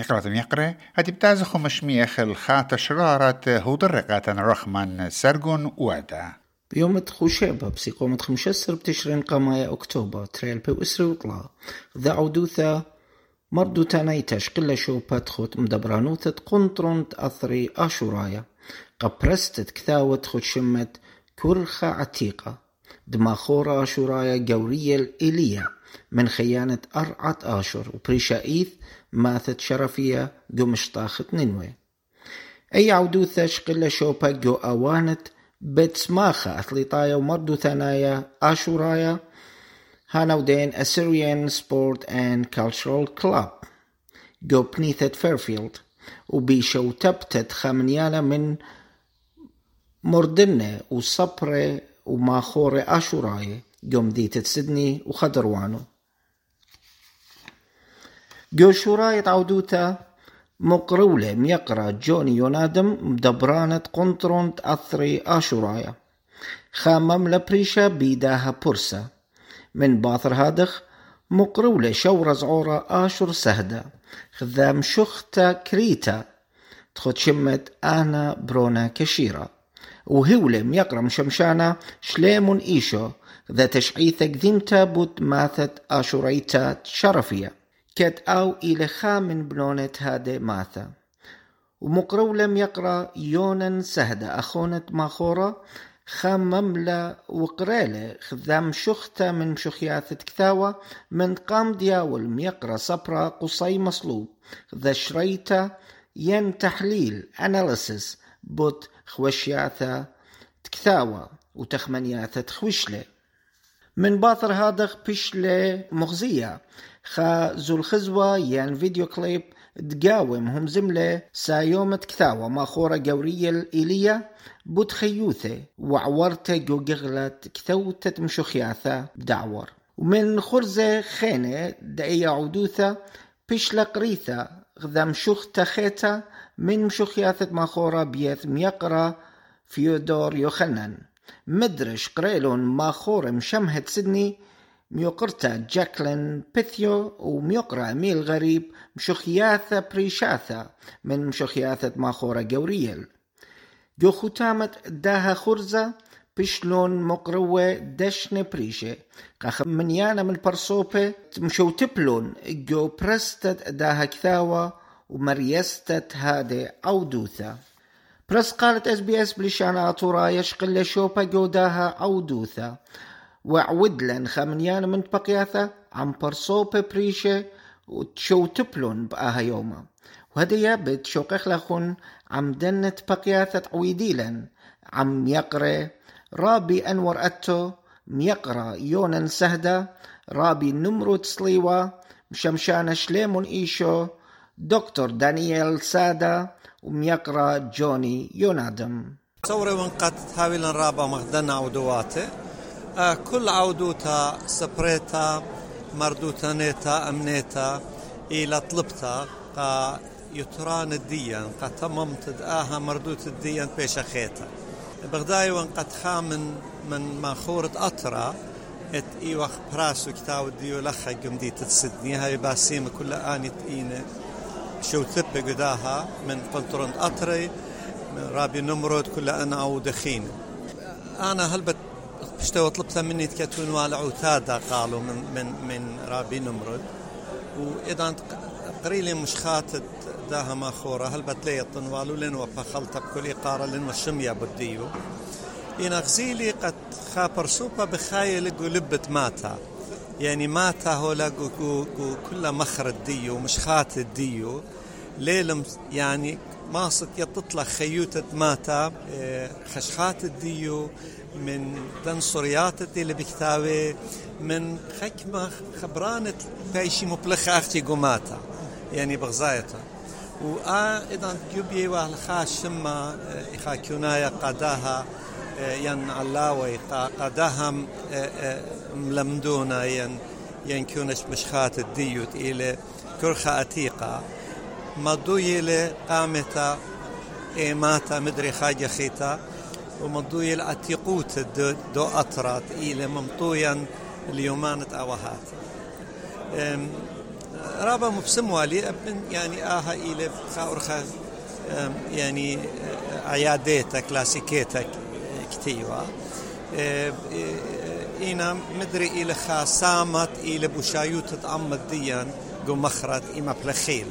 ميقرة ميقرة هدي بتازخو مشميخ الخات شرارة هو درقات رخمان سرقون وادا. بيوم خوشيبة بسيقومة خمشسر بتشرين قمايا أكتوبر تريل بي وإسري وطلا. ذا عودوثا مردو تانيتش قلة شو باتخوت مدبرانوثة قنطرون أثري آشورايا. قبرستت كثاوت خد شمت كرخة عتيقة. دماخورة آشورايا قورية الإيليا من خيانة أرعة آشور وبريشايث ماثت شرفية قمش طاخت ننوي أي عودوثة شقلة شوبا جو أوانت بتسماخة أثليطايا ومردو ثانايا آشورايا هانودين أسيريان سبورت أند كالتشرال كلاب جو بنيثة فيرفيلد وبيشو تبتت خامنيانا من مردنة وصبرة وماخورة آشورايا جو مديتة سيدني وخدروانو جو شوراية عودوتا مقرولة ميقرا جوني يونادم مدبرانة قنطرون أثري آشورايا خامم لبريشا بيداها برسا من باثر هادخ مقرولة شورة زعورة آشور سهدة خذام شختا كريتا. تخد شمت أنا برونا كشيرا. وهولم يقرم شمشانا شليمون إيشو ذا تشعيث قديمتا بوت ماثت آشوريتا شرفية كت أو إلى خامن بنونة هادي ماثا ومقرو لم يقرأ يونا سهدة أخونة ماخورة خام مملة وقريلة خذام شخته من شخياثة كثاوة من قام دياول ميقرا صبرا قصي مصلوب ذا شريتا ين تحليل أناليسيس بوت خوشياثة كثاوة وتخمنياثة خوشلة من باثر هذا بشلة مغزية خا ذو الخزوة ين فيديو كليب تقاوم هم زملة سايومة كثاوة ماخورة قورية الإيلية بود خيوثة وعورته جو قغلت كثوتة مشخياثة بدعور ومن خرزة خينة دعية عدوثة بشلة قريثة غذا مشوخ خيتا من مشخياثة ماخورة بيث ميقرا فيودور يوخنن. مدرش قريلون ماخورة مشمهة سدني ميوقرتا جاكلين بيثيو وميوقرا ميل غريب مشخياثة بريشاثة من مشخياثة ماخورة جوريل. جو ختامت داها خرزة بشلون مقروة دشن بريشة. قاخ منيانا من برصوبة مشو تبلون جو برستت داها كثاوة ومريستت هادي عودوثة برس قالت إس بي إس بلشانا طورا يشقل شوبا جوداها عودوثة وعودلن خمنيان من بقياثة عم برصوبة بريشة وتشو تبلون بآها يوما وهديا بت شوقخ لخون عم دنت بقياثة عويديلا عم يقرأ رابي أنور أتو ميقرأ يونن سهدة رابي نمرود سليوة مشمشانة شليمون إيشو دكتور دانييل سادة وميقرأ جوني يونادم. تصوري وانقت هاويلا رابا مغدنا عودواته. آه كل عودوتا سبريتا مردوتا نيتا أمنيتا إلى طلبتا. قا يتران الديان قا تممت دآها مردوت الديان بيش خيتا بغداي وانقت خامن من ماخورة أطرا. إت ايوخ براسو كتاو ديو لخا قمدي تتسدني. هاي باسيمة كل آني تقينة شو ثبة قداها من قنطرون أطري من رابي نمرود كل أنا أو دخين. أنا هلبت اشتوى طلبتها مني تكتون والعتادة قالوا من من من رابي نمرود. وإذا قريلي مش خاتت داها ما خورة هل بتلي الطنوال لين وفخلت بكل إقارة لين وشمية بديو. إن غزيلي قد خابر سوبا بخايل لبت ماتا. يعني ماتا هو لقو كل مخر الديو مش خات الديو ليلم يعني ماصت يطلع خيوتة ماتا. إيه، خشخات الديو من دنصريات اللي بكتابه من خكمة خبرانة بيشي مبلخ أختي قماتا. يعني بغزايتا. وآ إذا جبي والخا شما ين علاوي قداها ملمدونا ين ين كونش مشخات الديوت إلى كرخة أتيقة. مضويلة قامتا إيماتا مدري خاجة خيتا ومضوي العتيقوت دو, دو أطرات إلى ممطويا اليومانة أوهات. رابا مبسم والي أبن يعني آها إلى خاورخا يعني عياديتا كلاسيكيتا كتيوا إنا مدري إلى خاسامت إلى بوشايوت تأمد ديان قو مخرط إما بلخيل.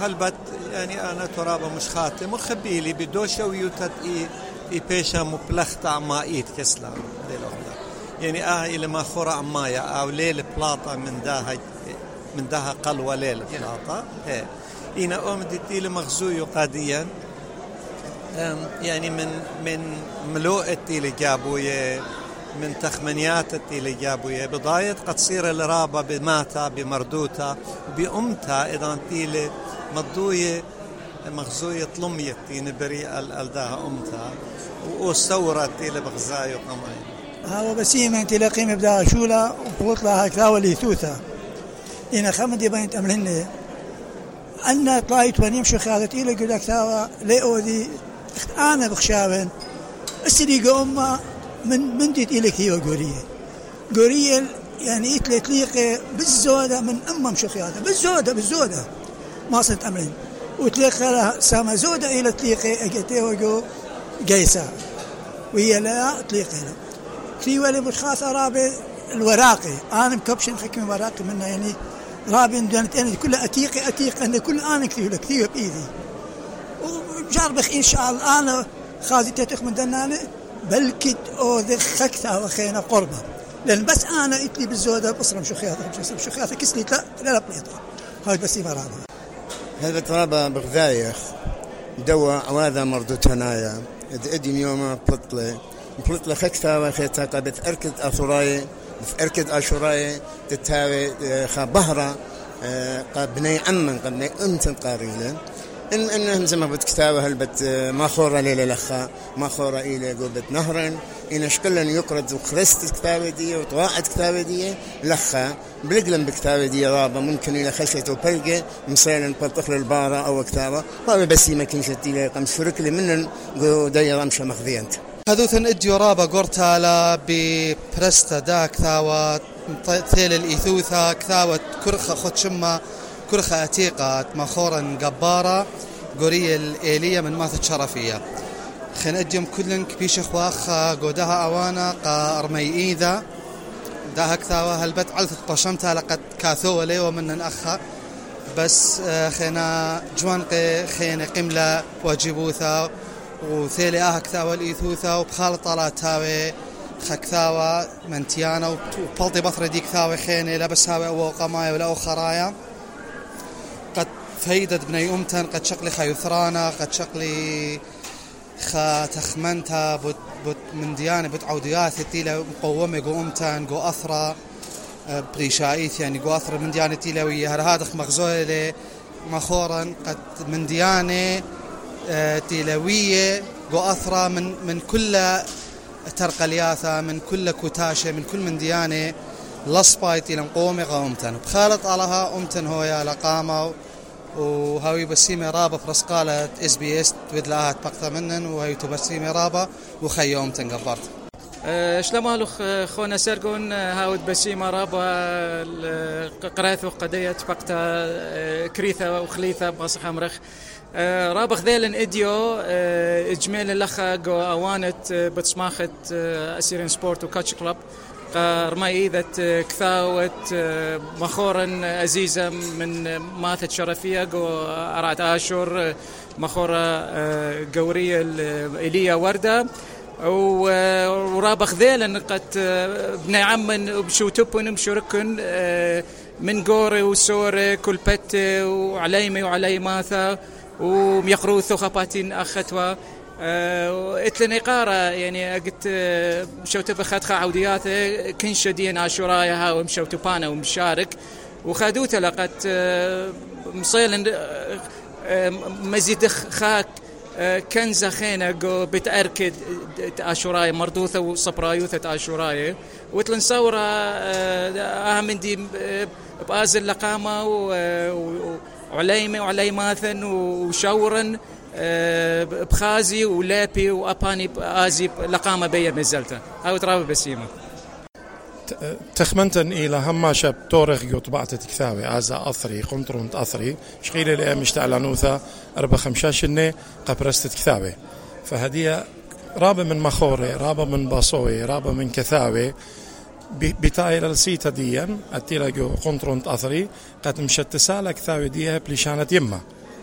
هل بد يعني أنا ترابا مش خاتم وخبيلي بدوشة ويوتت إي إي بيشا مبلختا ما إيد كسلا. يعني آه إلى ما خورا عمايا أو ليل بلاطة من داها من داها قلوة ليل بلاطة. هي. إنا أمدت إلى مغزوي قاديا يعني من من ملوء اللي جابوية من تخمنيات اللي جابوية. بضاية قد تصير الرابة بماتا بمردوتا بأمتا إذا تيلي مضوية مغزوية طلمية تيني بريئة الداها أمتا وصورت تيلي بغزايو قمين هذا بسيمة انت لقيم بدا شولا وقلت لها كاولي ثوثة إن خمدي بين أمرهن أن طلعت ونمشي خالت إلى قد أكثر لأودي أنا بخشابن السريقة أمة من من جيت إلى كثير قورية قورية يعني إتلي تليق بالزودة من أمة مشخياتها بالزودة بالزودة ما صرت أمرين وتليق لها سما زودة إلى تليق أجتي وجو قيسة وهي لا تليق هنا في ولي بخاصة رابع الوراقي أنا مكبشن حكم وراقي منها يعني دانت أنا كلها أتيقي أتيق أنا كل أنا كثير كثير بإيدي وجربخ إن شاء الله. أنا خازي تتخ من دنانة بلكت أو ذخكتها وخينا قربة. لأن بس أنا إتلي بالزودة بصرم شخياطة بصرم شخياطة كسلي لا لا بليطة هاي بس مرابة هذا ترابة بغذايخ دوا عواذا مردوتنايا إدي يوم بلطلة بلطلة خكتا وخيتا قد إركد اثوراي إركد أشوراي تتاوي خبهرة قد بني عمن قد بني أنت قاريلا ان إنهم زي ما بتكتابه هلبت ما خورة ليلة لخا ما خورة إلى قوبة نهرا إن شكلن يقرد وخرست كتابة دي وطواعت كتابة دي لخا بلقلن بكتابة دي رابا ممكن إلى خشية وبلقة مثلا بطخل البارة أو كتابة. هذا بس ما كنشت إلى قمس فرق لي منن قو داي رمشة مخذينت هذوثن اديو رابا قرتالا ببرستا دا كثاوة ثيل الإيثوثا كثاوة كرخة خد شمة كرخة أتيقة مخورا قبارة قورية الإيلية من ماثة شرفية خن أديم كلن كبيش أخواخ قودها أوانا قا أرمي إيذا داها كثاوة هلبت علث طشمتها لقد كاثوة لي ومن أخا. بس خينا جوان خينا قملة وجبوثا وثيلي آها كثاوة الإيثوثا وبخالة طالات تاوي خكثاوة منتيانا وبلطي بطرة دي كثاوة هاوي أو قمايا ولا خرايا فايدة بني أمتن قد شقلي خيثرانا قد شقلي خا تخمنتا بد بد من ديانة بد عوديات تيلا مقومة قو أمتن قو أثرى بريشايث يعني قو أثرى من ديانة تيلا ويا هذا مغزولة مخورا قد من ديانة تيلوية قو أثرى من من كل ترقلياثة من كل كوتاشة من كل من ديانة لصبايتي لنقومي غومتن بخالط علىها أمتن هويا لقامة وهاوي بسيمي رابا فرسقالة إس بي إس تودلاها تبقتا منن وهي تبسيمي رابا وخيوم تنقبرت. شلمالو خونا سرقون هاود بسيمة رابا قراث وقدية بقتا كريثة وخليثة بغصح امرخ رابخ ذيلن إديو إجميل اللخا قو أوانت بتسماخت أسيرين سبورت وكاتش كلاب. رمي ذات كثاوت مخورا عزيزة من ماثة شرفية أرات آشور مخورة قورية إيليا وردة. ورابخ ذيلا قد بني عمن بشو تبن بشوركن من قوري وسوري كل بت وعليمي وعلي ماثا وميقروث وخباتين أختوا. اتلني قارة يعني قلت مشوت بخد عوديات كن شدين عاشورايا ومشوت بانا ومشارك. وخادوته لقد مصيل مزيد خاك كنزة خينة بتأركد عاشورايا مردوثة وصبرايوثة عاشورايا وتلن صورة أهم دي بآزل لقامة وعليمة وعليماثن وشورن بخازي ولابي وأباني ازي لقامة بيا مزلته هاو تراب بسيمة. تخمنتن إلى هماشة بتورخ جو طبعت تكثاوي أزا أثري قنطرون أثري. شقيلة لأ مشتعلانوثا أربع خمشاشنة قبرست تكثاوي فهدية رابة من مخوري رابة من باصوي رابة من كثاوي. بتايل السيتا ديا اتيلا جو قنطرون أثري. قد مشت سالك ثاوي ديها بلشانة يمه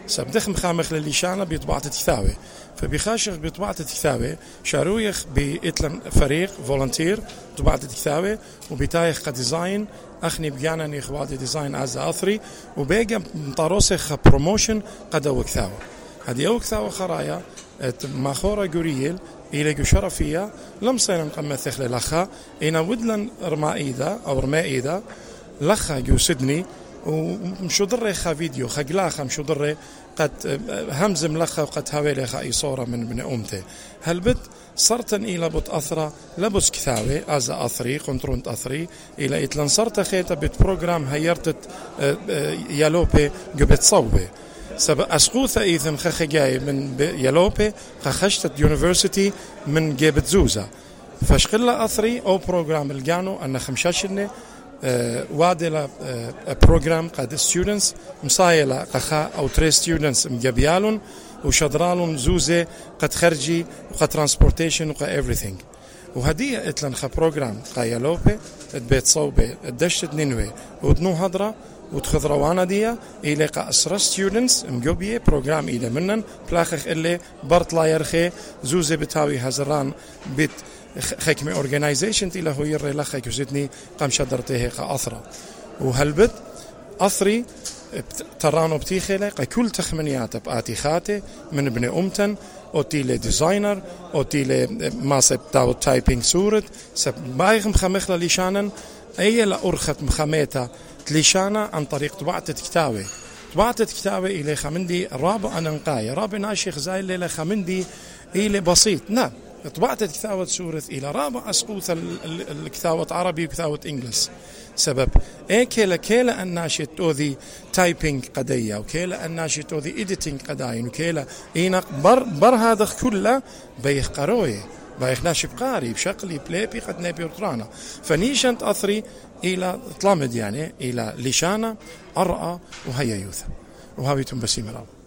سبدخ مخامخ لليشانة بطبعة تكثاوي فبيخاشخ بطبعة تكثاوي شارويخ بإتلن فريق فولنتير طبعة تكثاوي وبتايخ كديزاين أخني بجانا نيخوادي ديزاين از أثري وبيجا مطاروسخ بروموشن قد وكثاوي هذه أوكثاوي خرايا ماخورة جوريل إلى شرفية لم صينا نقمثخ للخا إنا ودلن رمائيدا أو رمائيدا لخا جو سدني ومشودري خا فيديو خا قلاخا مشودري قد همز ملخا وقد هاويلي خا اي صورة من من امتي هل بت صرتن إلى بت أثرة لبس كثاوي أزا أثري قنطرونت أثري إلى إتلن صرت خيتا بت بروجرام هيرتت يالوبي جبت صوبي سب أسقوثة إيثم خخ جاي من يالوبي خخشتت يونيفرسيتي من جيبت زوزا فشقلة أثري أو بروجرام الجانو أن خمشاشنة وادلا بروجرام قد ستودنتس مصايلة قخا أو تري ستودنتس مجبيالون وشدرالون زوزة قد خرجي وقد ترانسبورتيشن وقد everything. وهدية اتلن خا بروجرام قا يلوبي بيت صوبي دشت نينوي ودنو هضرة وتخضروانا ديا إلى قا أسرة ستودنتس مجوبية بروجرام إلى منن بلاخخ اللي برطلا يرخي زوزة بتاوي هزران بيت خكمة اورجنايزيشن تلا هو يري لخك وزدني قام شدرته أثرة وهلبت أثري ترانو بتيخيلة كل تخمنيات بآتي خاتي من ابن أمتن أوتيلي ديزاينر أوتيلي ماسب تاو تايبينج سورت سب بايغ مخمخلة ليشانن أي لأرخت مخميتا تليشانا عن طريق طبعة كتاوي طبعة كتاوي إلي خمندي رابع أنقاية رابع ناشيخ زاي إلي خمندي إلي بسيط نعم طبعت كتابة سورة إلى رابع أسقوث الكتابة عربي وكتابة إنجلس سبب. إيه كيلا كيلا الناشي توذي تايبينج قدية وكيلا الناشي توذي إيديتينج قداين وكيلا إينا بر, بر هذا كله بيخ قرويه بايخ ناشب قاري بشقلي بليبي قد نبي وطرانا فنيشن أثري إلى طلامد يعني إلى لشانة أرأى وهي يوث. وهاويتم بسيم الأرض.